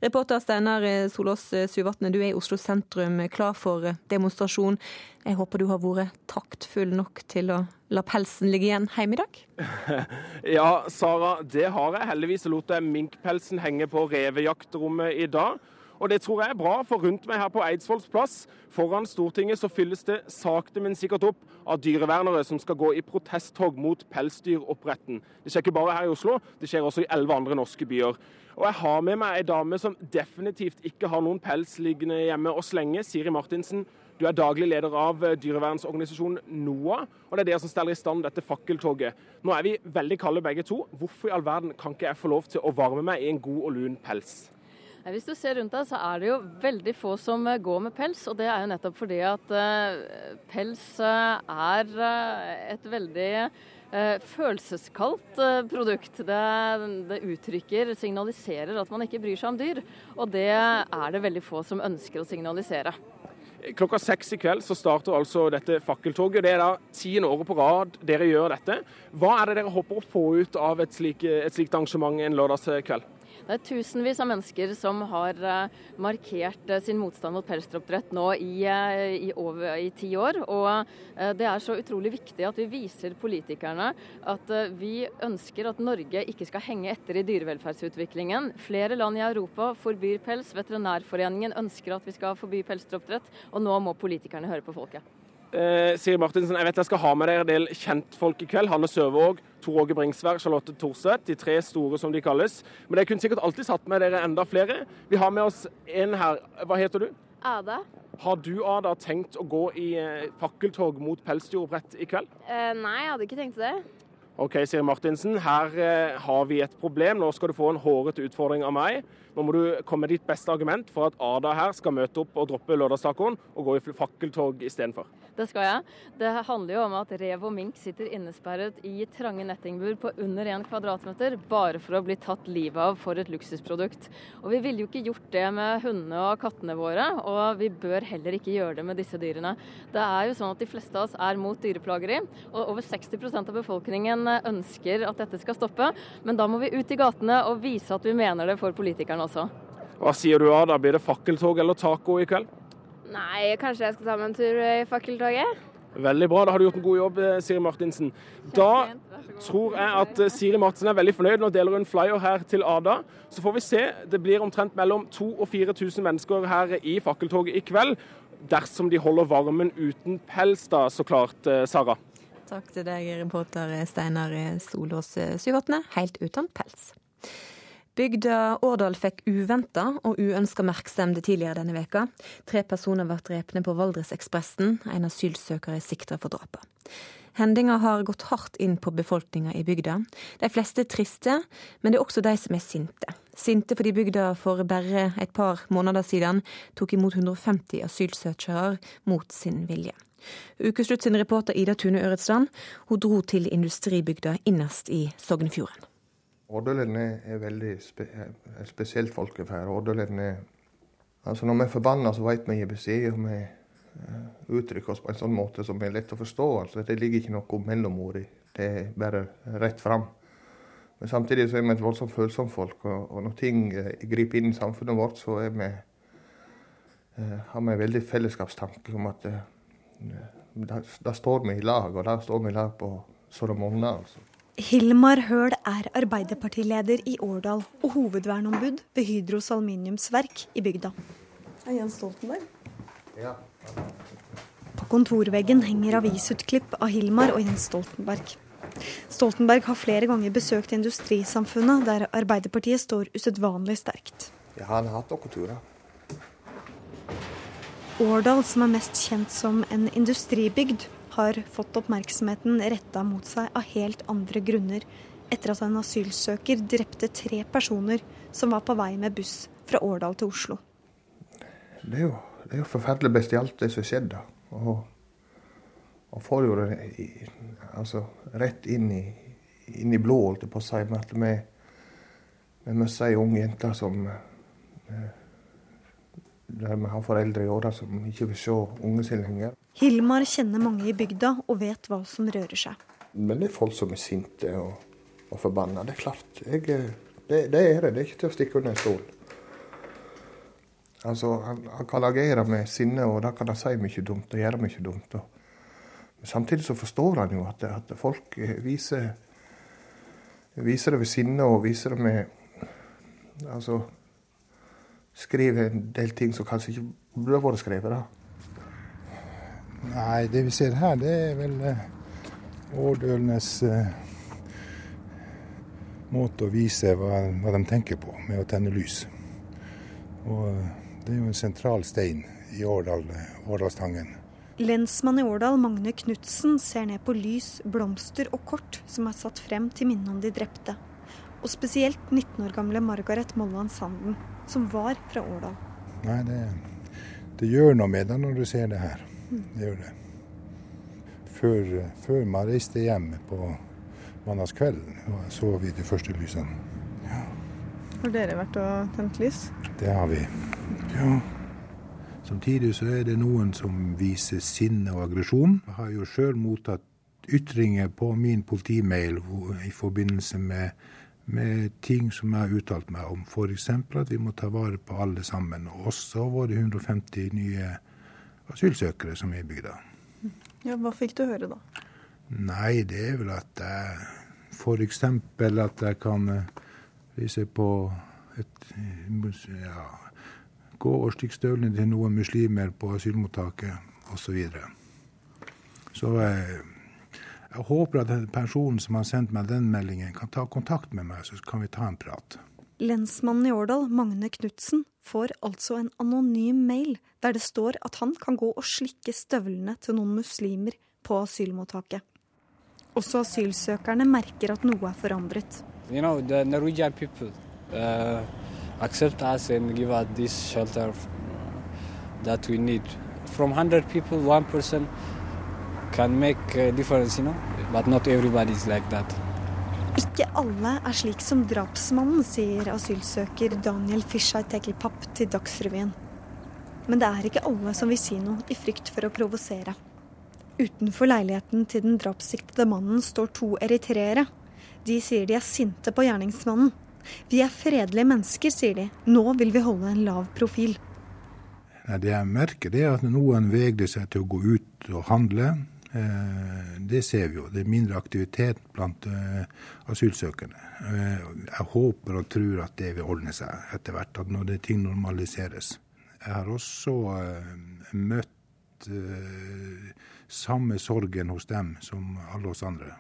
Reporter Steinar Solås Suvatne, du er i Oslo sentrum klar for demonstrasjon. Jeg håper du har vært taktfull nok til å la pelsen ligge igjen hjemme i dag? Ja, Sara, det har jeg. Heldigvis lot jeg minkpelsen henge på revejaktrommet i dag. Og det tror jeg er bra, for rundt meg her på Eidsvolls plass, foran Stortinget, så fylles det sakte, men sikkert opp av dyrevernere som skal gå i protesttog mot pelsdyroppdretten. Det skjer ikke bare her i Oslo, det skjer også i elleve andre norske byer. Og jeg har med meg ei dame som definitivt ikke har noen pels liggende hjemme å slenge. Siri Martinsen, du er daglig leder av dyrevernsorganisasjonen NOAH, og det er dere som steller i stand dette fakkeltoget. Nå er vi veldig kalde begge to. Hvorfor i all verden kan ikke jeg få lov til å varme meg i en god og lun pels? Hvis du ser rundt deg, så er det jo veldig få som eh, går med pels. Og det er jo nettopp fordi at uh, pels uh, er et veldig følelseskaldt produkt. Det, det, uttrykker, signaliserer at man ikke bryr seg om dyr. Og det er det veldig få som ønsker å signalisere. Klokka seks i kveld så starter altså dette fakkeltoget. Det er da tiende året på rad dere gjør dette. Hva er det dere håper å få ut av et, slik, et slikt arrangement en lørdagskveld? Det er tusenvis av mennesker som har eh, markert eh, sin motstand mot pelsdyroppdrett nå i, eh, i, over, i, ti år. Og det er så utrolig viktig at vi viser politikerne at vi ønsker at Norge ikke skal henge etter i dyrevelferdsutviklingen. Flere land i Europa forbyr pels. Veterinærforeningen ønsker at vi skal forby pelsdyroppdrett. Og nå må politikerne høre på folket. Eh, Siri Martinsen, jeg vet jeg skal ha med dere en del kjentfolk i kveld. Hanne Søvåg, Tor Åge Bringsvær, Charlotte Thorseth. De tre store, som de kalles. Men jeg kunne sikkert alltid satt med dere enda flere. Vi har med oss en her. Hva heter du? Ada. Har du Ada, tenkt å gå i eh, fakkeltog mot pelsdyroppdrett i kveld? Eh, nei, jeg hadde ikke tenkt det. OK, Siri Martinsen. Her eh, har vi et problem. Nå skal du få en hårete utfordring av meg. Nå må du komme med ditt beste argument for at Ada her skal møte opp og droppe lørdagstacoen og gå i fakkeltog istedenfor. Det skal jeg. Det handler jo om at rev og mink sitter innesperret i trange nettingbur på under 1 kvadratmeter bare for å bli tatt livet av for et luksusprodukt. Og vi ville jo ikke gjort det med hundene og kattene våre, og vi bør heller ikke gjøre det med disse dyrene. Det er jo sånn at de fleste av oss er mot dyreplageri, og over 60% av befolkningen ønsker at dette skal stoppe. Men da må vi ut i gatene og vise at vi mener det for politikerne også. Hva sier du da? Blir det fakkeltog eller taco i kveld? Nei, kanskje jeg skal ta meg en tur i fakkeltoget? Veldig bra, da har du gjort en god jobb, eh, Siri Martinsen. Da tror jeg at eh, Siri Martinsen er veldig fornøyd. Nå deler hun flyer her til Ada. Så får vi se. Det blir omtrent mellom 2000 og 4000 mennesker her i fakkeltoget i kveld. Dersom de holder varmen uten pels, da, så klart, eh, Sara. Takk til deg, reporter Steinar Solås Syvatne, helt uten pels. Bygda Årdal fikk uventa og uønska merksemd tidligere denne veka. Tre personer ble drepne på Valdresekspressen. En asylsøker er sikta for drapet. Hendinga har gått hardt inn på befolkninga i bygda. De fleste er triste, men det er også de som er sinte. Sinte fordi bygda for bare et par måneder siden tok imot 150 asylsøkere mot sin vilje. Ukeslutt sin reporter Ida Tune Øretsland hun dro til industribygda innerst i Sognefjorden. Årdalene er veldig spe, er spesielt folkeferd. Altså Når vi er forbanna, så vet vi gir beskjed. og vi uh, uttrykker oss på en sånn måte som er lett å forstå. Altså, det ligger ikke noe mellomord i. Det er bare rett fram. Men samtidig så er vi et voldsomt følsomt folk. Og, når ting uh, griper inn i samfunnet vårt, så vi, uh, har vi en veldig fellesskapstanke om at da, da, står vi i lag, og da står vi i lag på så det monner. Altså. Hilmar Høl er Arbeiderpartileder i Årdal og hovedvernombud ved Hydros aluminiumsverk i bygda. Er Jens Stoltenberg? Ja. På kontorveggen henger avisutklipp av Hilmar og Jens Stoltenberg. Stoltenberg har flere ganger besøkt industrisamfunnet, der Arbeiderpartiet står usedvanlig sterkt. Ja, han har hatt noen turer. Årdal, som er mest kjent som en industribygd, har fått oppmerksomheten retta mot seg av helt andre grunner etter at en asylsøker drepte tre personer som var på vei med buss fra Årdal til Oslo. Det er jo, det er jo forferdelig bestialt, det som skjedde. Og, og får jo det i, altså, rett inn i, inn i blå, holdt jeg på å si. Med at vi, vi møtte ei ung jente som eh, der vi har foreldre i åra som ikke vil se ungen sin lenger. Hilmar kjenner mange i bygda og vet hva som rører seg. Men det er folk som er sinte og, og forbanna. Det er klart. Jeg, det, det, er det. Det er ikke til å stikke under en stol. Altså, han, han, kan agere med sinne, og da kan han si mye dumt og gjøre mye dumt. Men samtidig så forstår han jo at, at folk viser, viser det ved sinne og viser det med Altså skriver en del ting som kanskje ikke burde vært skrevet. da. Nei, det vi ser her, det er vel eh, årdølenes eh, måte å vise hva, hva, de tenker på med å tenne lys. Og eh, det er jo en sentral stein i Årdal, Årdalstangen. Lensmann i Årdal, Magne Knutsen, ser ned på lys, blomster og kort som er satt frem til minne om de drepte. Og spesielt 19 år gamle Margaret Molland Sanden, som var fra Årdal. Nei, det, det gjør noe med deg når du ser det her. Det gjør det. Før, før man reiste hjem på mandagskvelden, så vi de første lysene. Ja. Har dere vært og tent lys? Det har vi. Ja. Samtidig så er det noen som viser sinne og aggresjon. Jeg har jo sjøl mottatt ytringer på min politimail i forbindelse med, med, ting som jeg har uttalt meg om. F.eks. at vi må ta vare på alle sammen. Og også våre 150 nye asylsøkere som er i bygda. Ja, Hva fikk du høre da? Nei, det er vel at jeg f.eks. at jeg kan vise på et ja, Gå og stikke støvlene til noen muslimer på asylmottaket osv. Så, videre. så jeg, jeg håper at den personen som har sendt meg den meldingen, kan ta kontakt med meg, så kan vi ta en prat. Lensmannen i Årdal, Magne Knutsen, får altså en anonym mail der det står at han kan gå og slikke støvlene til noen muslimer på asylmottaket. Også asylsøkerne merker at noe er forandret. You know, the Norwegian people uh, accept us and give us this shelter that we need. From 100 people, one person can make a difference, you know, but like. Ikke alle er slik som drapsmannen, sier asylsøker Daniel Fischer Tekelpapp til Dagsrevyen. Men det er ikke alle som vil si noe i frykt for å provosere. Utenfor leiligheten til den drapssiktede mannen står to eritreere. De sier de er sinte på gjerningsmannen. Vi er fredelige mennesker, sier de. Nå vil vi holde en lav profil. Det jeg merker, er at noen vegrer seg til å gå ut og handle. Eh, det ser vi jo. Det er mindre aktivitet blant eh, asylsøkerne. Eh, jeg håper og tror at det vil ordne seg etter hvert, at når det ting normaliseres. Jeg har også møtt samme sorgen hos dem som alle oss andre.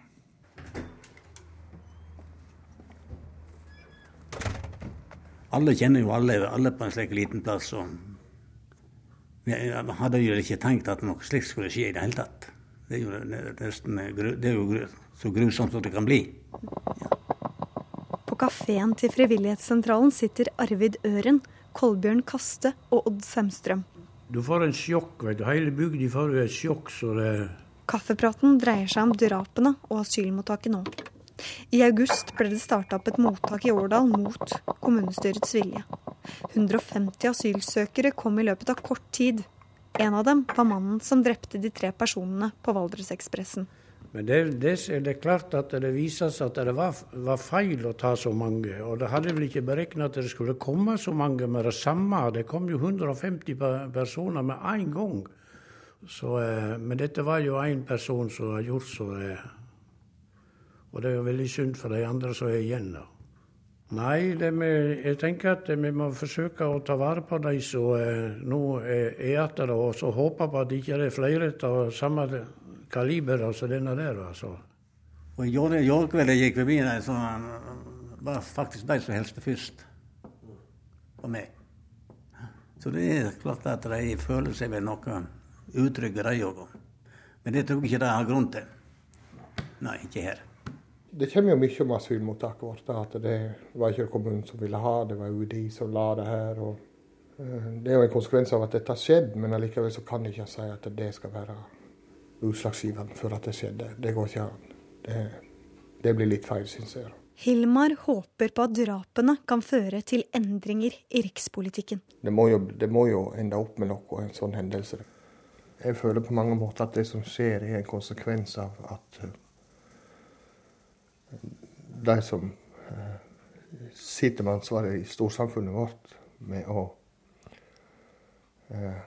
Alle kjenner jo alle, alle på en slik liten plass. og Vi hadde jo ikke tenkt at noe slikt skulle skje i det hele tatt. Det er jo, nesten, det er jo så grusomt som det kan bli. På kafeen til Frivillighetssentralen sitter Arvid Øren, Kolbjørn Kaste og Odd Semstrøm. Du får en sjokk, vet du. Hele bygda får jo et sjokk, så det Kaffepraten dreier seg om drapene og asylmottaket nå. I august ble det starta opp et mottak i Årdal mot kommunestyrets vilje. 150 asylsøkere kom i løpet av kort tid. En av dem var mannen som drepte de tre personene på Valdresekspressen. Men det, det, det, er klart at det viser seg at det var, var, feil å ta så mange. Og det hadde vel ikke beregna at det skulle komme så mange med det samme. Det kom jo 150 personer med en gang. Så, eh, men dette var jo én person som har gjort så. Eh, og det er jo veldig synd for de andre som er igjen. da. Nei, med, jeg tenker at vi må forsøke å ta vare på de som eh, nå er igjen, og så håpe på at det ikke er flere av samme kaliber som denne der. altså. Og I går kveld jeg gikk forbi der, så var faktisk de som hilste først på meg. Så det er klart at de føler seg vel noe utrygge, de òg. Men det tror jeg ikke de har grunn til. Nei, ikke her. Det kommer jo mye om asylmottaket vårt. At det var ikke kommunen som ville ha det, var UDI som la det her. Og, uh, det er jo en konsekvens av at dette har skjedd, men allikevel så kan jeg ikke si at det skal være utslagsgivende for at det skjedde. Det går ikke an. Det, det blir litt feil, syns jeg. Hilmar håper på at drapene kan føre til endringer i rikspolitikken. Det må jo, det må jo ende opp med noe, en sånn hendelse. Jeg føler på mange måter at det som skjer, er en konsekvens av at eh, de som eh, sitter med ansvaret i storsamfunnet vårt med å eh,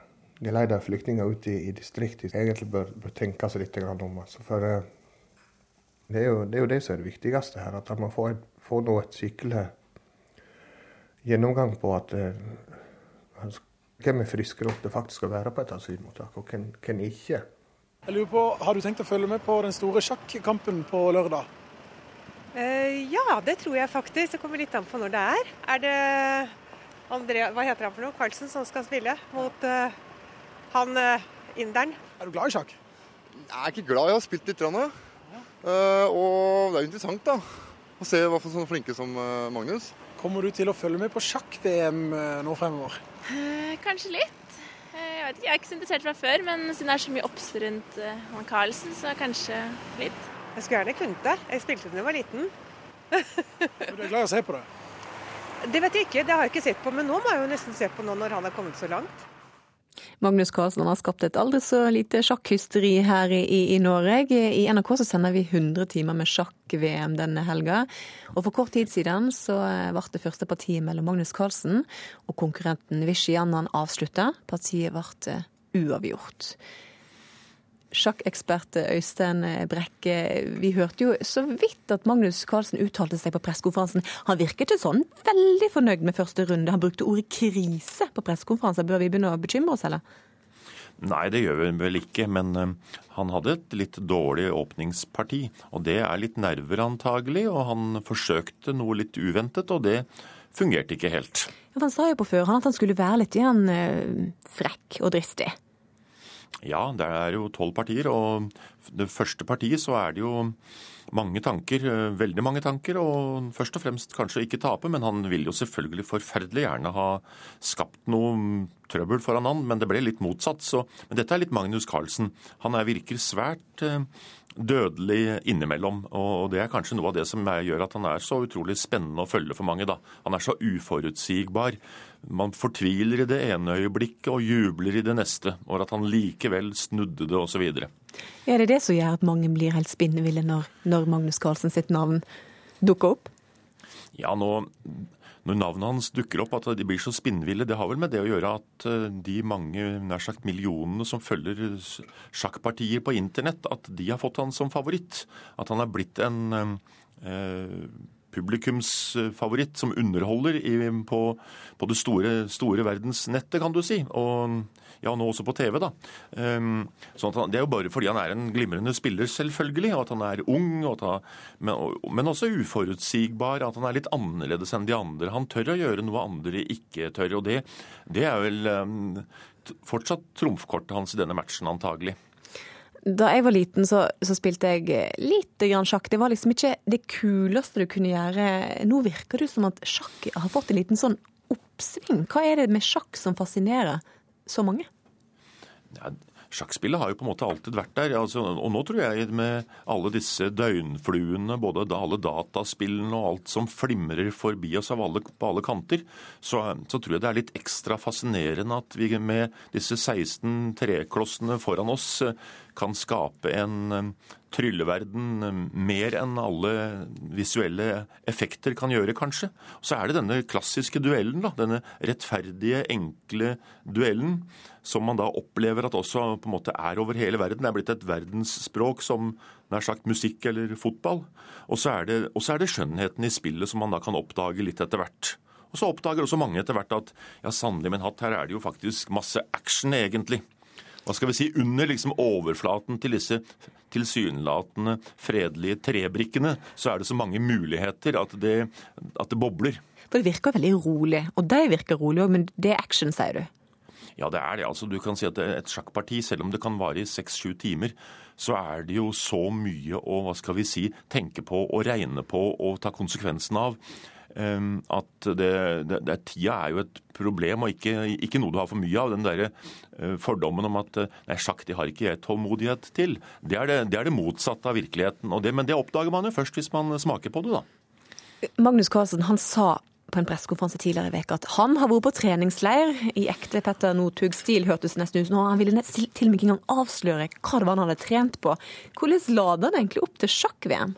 geleide flyktninger ut i, i distriktet, egentlig bør, bør tenke seg litt om. Altså. For det er, jo, det er, jo, det som er det viktigste her, at man får, får et skikkelig gjennomgang på at hvem er friske nok til faktisk å være på et asylmottak, og hvem, hvem ikke. Jeg lurer på, Har du tenkt å følge med på den store sjakkampen på lørdag? Uh, ja, det tror jeg faktisk. Det kommer litt an på når det er. Er det André, hva heter han for noe? Carlsen som skal spille mot uh, han uh, inderen? Er du glad i sjakk? Jeg er ikke glad. Jeg har spilt litt. Rann, og det er jo interessant da, å se hva for sånne flinke som Magnus. Kommer du til å følge med på sjakk-VM nå fremover? Eh, kanskje litt. Eh, jeg vet ikke, jeg er ikke så interessert fra før, men siden det er så mye obs rundt uh, han Carlsen, så kanskje litt. Jeg skulle gjerne kunnet det. Jeg spilte den da jeg var liten. Men du er glad i å se på det? Det vet jeg ikke, det har jeg ikke sett på. Men nå må jeg jo nesten se på nå når han har kommet så langt. Magnus Carlsen har skapt et aldri så lite sjakkhysteri her i, i, Norge. I NRK så sender vi 100 timer med sjakk-VM denne helga. Og for kort tid siden så ble det første partiet mellom Magnus Carlsen og konkurrenten Vishy Annan avslutta. Partiet ble uavgjort. Sjakkekspert Øystein Brekke, vi hørte jo så vidt at Magnus Carlsen uttalte seg på pressekonferansen. Han virket ikke sånn veldig fornøyd med første runde. Han brukte ordet krise på pressekonferansen. Bør vi begynne å bekymre oss, eller? Nei, det gjør vi vel ikke. Men uh, han hadde et litt dårlig åpningsparti. Og det er litt nerver antagelig. Og han forsøkte noe litt uventet, og det fungerte ikke helt. Ja, han sa jo på førhånd at han skulle være litt igjen uh, frekk og dristig. Ja, det er jo tolv partier. Og det første partiet så er det jo mange tanker, eh, veldig mange tanker. Og først og fremst kanskje ikke tape, men han vil jo selvfølgelig forferdelig gjerne ha skapt noe trøbbel foran han, men det ble litt motsatt. Så, men dette er litt Magnus Carlsen. Han er, virker svært eh, dødelig innimellom. Og det er kanskje noe av det som gjør at han er så utrolig spennende å følge for mange. Da. Han er så uforutsigbar. Man fortviler i det ene øyeblikket og jubler i det neste. Og at han likevel snudde det osv. Er det det som gjør at mange blir helt spinneville når, når Magnus Carlsen sitt navn dukker opp? Ja, nå når navnet hans dukker opp, at de blir så spinnville. Det har vel med det å gjøre at eh, de mange nær sagt millionene som følger sjakkpartier på internett, at de har fått han som favoritt. At han er blitt en eh, publikumsfavoritt som underholder i, på, på, det store, store verdensnettet, kan du si. Og ja, nå også på TV, da. Um, sånn han, det er jo bare fordi han er en glimrende spiller, selvfølgelig, og at han er ung, og han, men, men, også uforutsigbar. At han er litt annerledes enn de andre. Han tør å gjøre noe andre ikke tør, og det, det er vel um, fortsatt trumfkortet hans i denne matchen, antagelig. Da jeg var liten, så, så spilte jeg lite grann sjakk. Det var liksom ikke det kuleste du kunne gjøre. Nå virker det som at sjakk har fått en liten sånn oppsving. Hva er det med sjakk som fascinerer så mange? Ja, Sjakkspillet har jo på en måte alltid vært der. Altså, og nå tror jeg med alle disse døgnfluene, både da alle dataspillene og alt som flimrer forbi oss alle, på alle kanter, så, så, tror jeg det er litt ekstra fascinerende at vi med disse 16 treklossene foran oss kan skape en trylleverden mer enn alle visuelle effekter kan gjøre, kanskje. Så er det denne klassiske duellen, da, denne rettferdige, enkle duellen, som man da opplever at også på en måte er over hele verden. Det er blitt et verdensspråk som nær sagt musikk eller fotball. Og så er det, er det skjønnheten i spillet som man da kan oppdage litt etter hvert. Og så oppdager også mange etter hvert at ja, sannelig min hatt, her er det jo faktisk masse action, egentlig hva skal vi si, under liksom overflaten til disse tilsynelatende fredelige trebrikkene, så er det så mange muligheter at det, at det bobler. For det virker veldig rolig, og de virker rolig òg, men det er action, sier du? Ja, det er det. Altså, du kan si at et sjakkparti, selv om det kan vare i seks-sju timer, så er det jo så mye å hva skal vi si, tenke på og regne på og ta konsekvensen av at det, det, det, tida er jo et problem, og ikke, ikke, noe du har for mye av. Den der eh, fordommen om at eh, nei, sjakk det har ikke jeg tålmodighet til. Det er det, det er motsatte av virkeligheten. men det oppdager man jo først hvis man smaker på det, da. Magnus Carlsen han sa på en pressekonferanse tidligere i veka at han har vært på treningsleir i ekte Petter Northug-stil, hørtes nesten ut som. Han ville til og med ikke engang avsløre hva det var han hadde trent på. Hvordan lader han egentlig opp til sjakk-VM?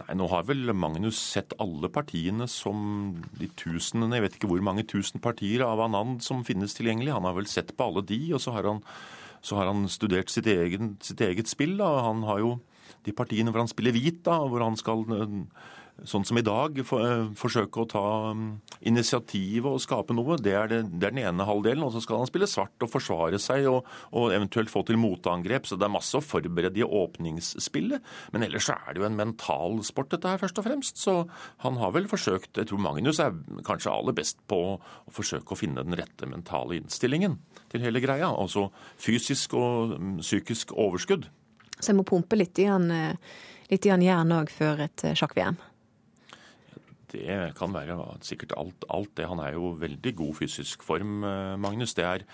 Nei, Nå har vel Magnus sett alle partiene som de tusenene, jeg vet ikke hvor mange tusen partier av Anand som finnes tilgjengelig. Han har vel sett på alle de, og så har han, så har han studert sitt eget, sitt eget spill. Da. Han har jo de partiene hvor han spiller hvit, da, hvor han skal sånn som i dag, for, eh, forsøke å ta um, initiativ og skape noe. Det er, det, det er, den ene halvdelen. Og så skal han spille svart og forsvare seg og, og, eventuelt få til motangrep. Så det er masse å forberede i åpningsspillet. Men ellers så er det jo en mental sport, dette her, først og fremst. Så han har vel forsøkt Jeg tror Magnus er kanskje aller best på å forsøke å finne den rette mentale innstillingen til hele greia. Altså fysisk og um, psykisk overskudd. Så jeg må pumpe litt i han, eh, litt i han jern òg før et eh, sjakk-VM? Det kan være sikkert alt, alt, det. Han er jo veldig god fysisk form, eh, Magnus. Det er,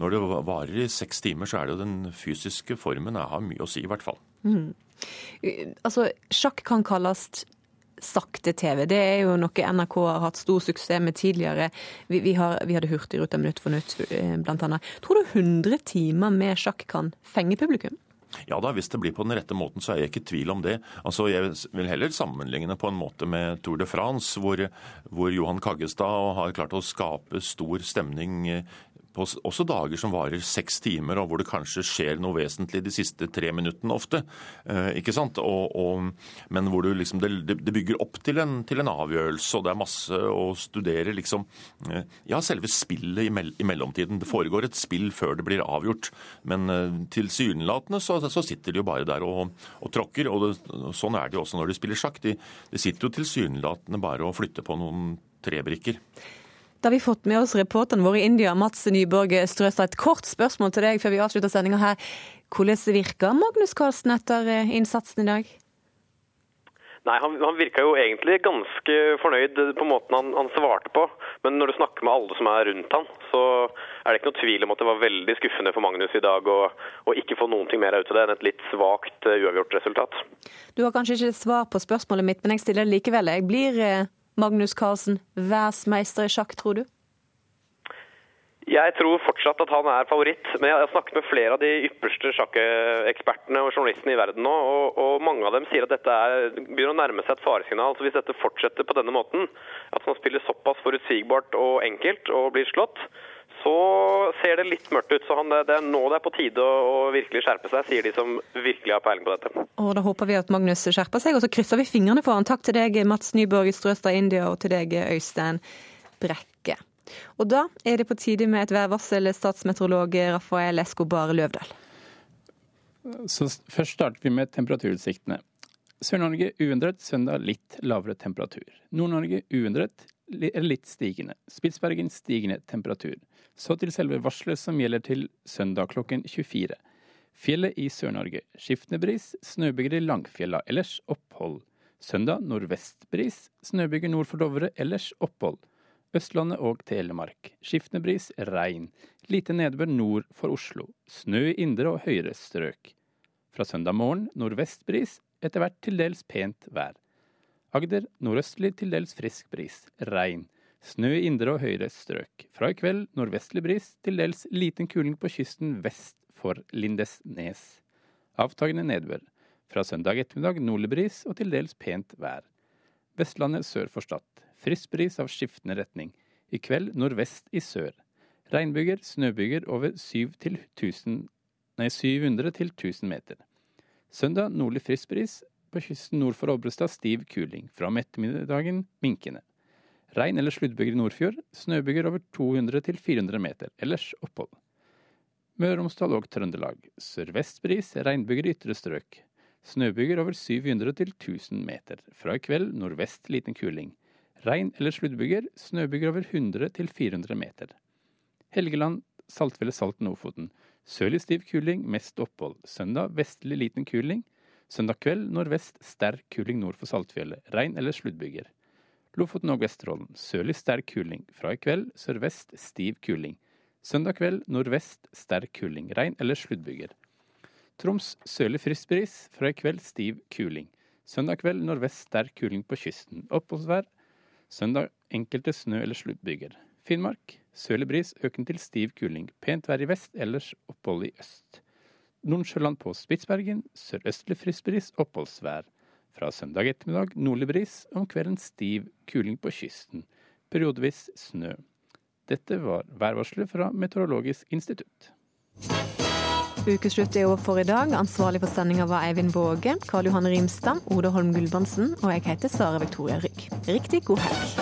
når det varer i seks timer, så er det jo den fysiske formen jeg har mye å si, i hvert fall. Mm. Altså, sjakk kan kalles sakte-TV. Det er jo noe NRK har hatt stor suksess med tidligere. Vi, vi, har, vi hadde Hurtigruta minutt for minutt, eh, blant annet. Tror du 100 timer med sjakk kan fenge publikum? Ja da, hvis det blir på den rette måten, så er jeg ikke i tvil om det. Altså, Jeg vil heller sammenligne på en måte med Tour de France, hvor, hvor Johan Kaggestad har klart å skape stor stemning på også dager som varer seks timer, og hvor det kanskje skjer noe vesentlig de siste tre minuttene ofte. Eh, ikke sant? Og, og, men hvor du liksom, det, det bygger opp til en, til en, avgjørelse, og det er masse å studere liksom eh, Ja, selve spillet i, mell, i, mellomtiden. Det foregår et spill før det blir avgjort. Men eh, tilsynelatende så, så sitter de jo bare der og, og tråkker. Og, det, sånn er det jo også når de spiller sjakk. De, de sitter jo tilsynelatende bare og flytter på noen trebrikker. Da har vi fått med oss reporteren vår i India, Mats Nyborg Strøstad. Et kort spørsmål til deg før vi avslutter sendinga her. Hvordan virker Magnus Carlsen etter eh, innsatsen i dag? Nei, han, han virka jo egentlig ganske fornøyd på måten han, han, svarte på. Men når du snakker med alle som er rundt han, så er det ikke noe tvil om at det var veldig skuffende for Magnus i dag å, å ikke få noen ting mer ut av det enn et litt svakt uh, uavgjort resultat. Du har kanskje ikke svar på spørsmålet mitt, men jeg stiller det likevel. Jeg blir uh, Magnus Carlsen verdensmester i sjakk, tror du? Jeg tror fortsatt at han er favoritt, men jeg har snakket med flere av de ypperste sjakkekspertene og journalistene i verden nå, og, og, mange av dem sier at dette er, begynner å nærme seg et faresignal. Så hvis dette fortsetter på denne måten, at man spiller såpass forutsigbart og enkelt og blir slått, så ser det litt mørkt ut. Så han, det er nå det er på tide å, å, virkelig skjerpe seg, sier de som virkelig har peiling på dette. Og Da håper vi at Magnus skjerper seg, og så krysser vi fingrene for han. Takk til deg, Mats Nyborg Strøstad India, og til deg, Øystein Brekke. Og da er det på tide med et værvarsel, statsmeteorolog Rafael Escobar Løvdahl. Så Først starter vi med temperaturutsiktene. Sør-Norge uendret, søndag litt lavere temperatur. Nord-Norge uendret, litt stigende. Spitsbergen stigende temperatur. Så til selve varselet som gjelder til søndag klokken 24. Fjellet i Sør-Norge. Skiftende bris, snøbyger i Langfjella, ellers opphold. Søndag nordvestbris, snøbyger nord for Dovre, ellers opphold. Østlandet og Telemark. Skiftende bris, regn. Lite nedbør nord for Oslo. Snø i indre og høyere strøk. Fra søndag morgen nordvestbris, etter hvert til dels pent vær. Agder nordøstlig til dels frisk bris. Regn. Snø i indre og høyere strøk. Fra i kveld nordvestlig bris, til dels liten kuling på kysten vest for Lindesnes. Avtagende nedbør. Fra søndag ettermiddag nordlig bris og til dels pent vær. Vestlandet sør for Stad. Frisk bris av skiftende retning. I kveld nordvest i sør. Regnbyger, snøbyger over 7 til 1000, nei, 700 til 1000 meter. Søndag nordlig frisk bris. På kysten nord for Obrestad stiv kuling. Fra om ettermiddagen minkende. Regn eller sluddbyger i Nordfjord. Snøbyger over 200-400 meter. Ellers opphold. Møre og Romsdal og Trøndelag. Sørvest bris, regnbyger i ytre strøk. Snøbyger over 700-1000 meter. Fra i kveld nordvest liten kuling. Regn eller sluddbyger, snøbyger over 100-400 meter. Helgeland, Saltfjellet, Salten, Ofoten. Sørlig stiv kuling, mest opphold. Søndag vestlig liten kuling. Søndag kveld nordvest sterk kuling nord for Saltfjellet. Regn eller sluddbyger. Lofoten og Vesterålen. Sørlig sterk kuling. Fra i kveld sørvest stiv kuling. Søndag kveld nordvest sterk kuling. Regn eller sluddbyger. Troms sørlig frisk bris. Fra i kveld stiv kuling. Søndag kveld nordvest sterk kuling på kysten. Oppholdsvær Søndag enkelte snø- eller sluddbyger. Finnmark sørlig bris, økende til stiv kuling. Pent vær i vest, ellers opphold i øst. Nordsjøland på Spitsbergen sørøstlig frisk bris, oppholdsvær. Fra søndag ettermiddag nordlig bris, om kvelden stiv kuling på kysten. Periodevis snø. Dette var værvarselet fra Meteorologisk institutt. Ukeslutt er over for i dag. Ansvarlig for sendinga var Eivind Våge, Karl Johan Rimstad, Oda Holm Gulbrandsen og jeg heter Sara Victoria Rygg. Riktig god helg.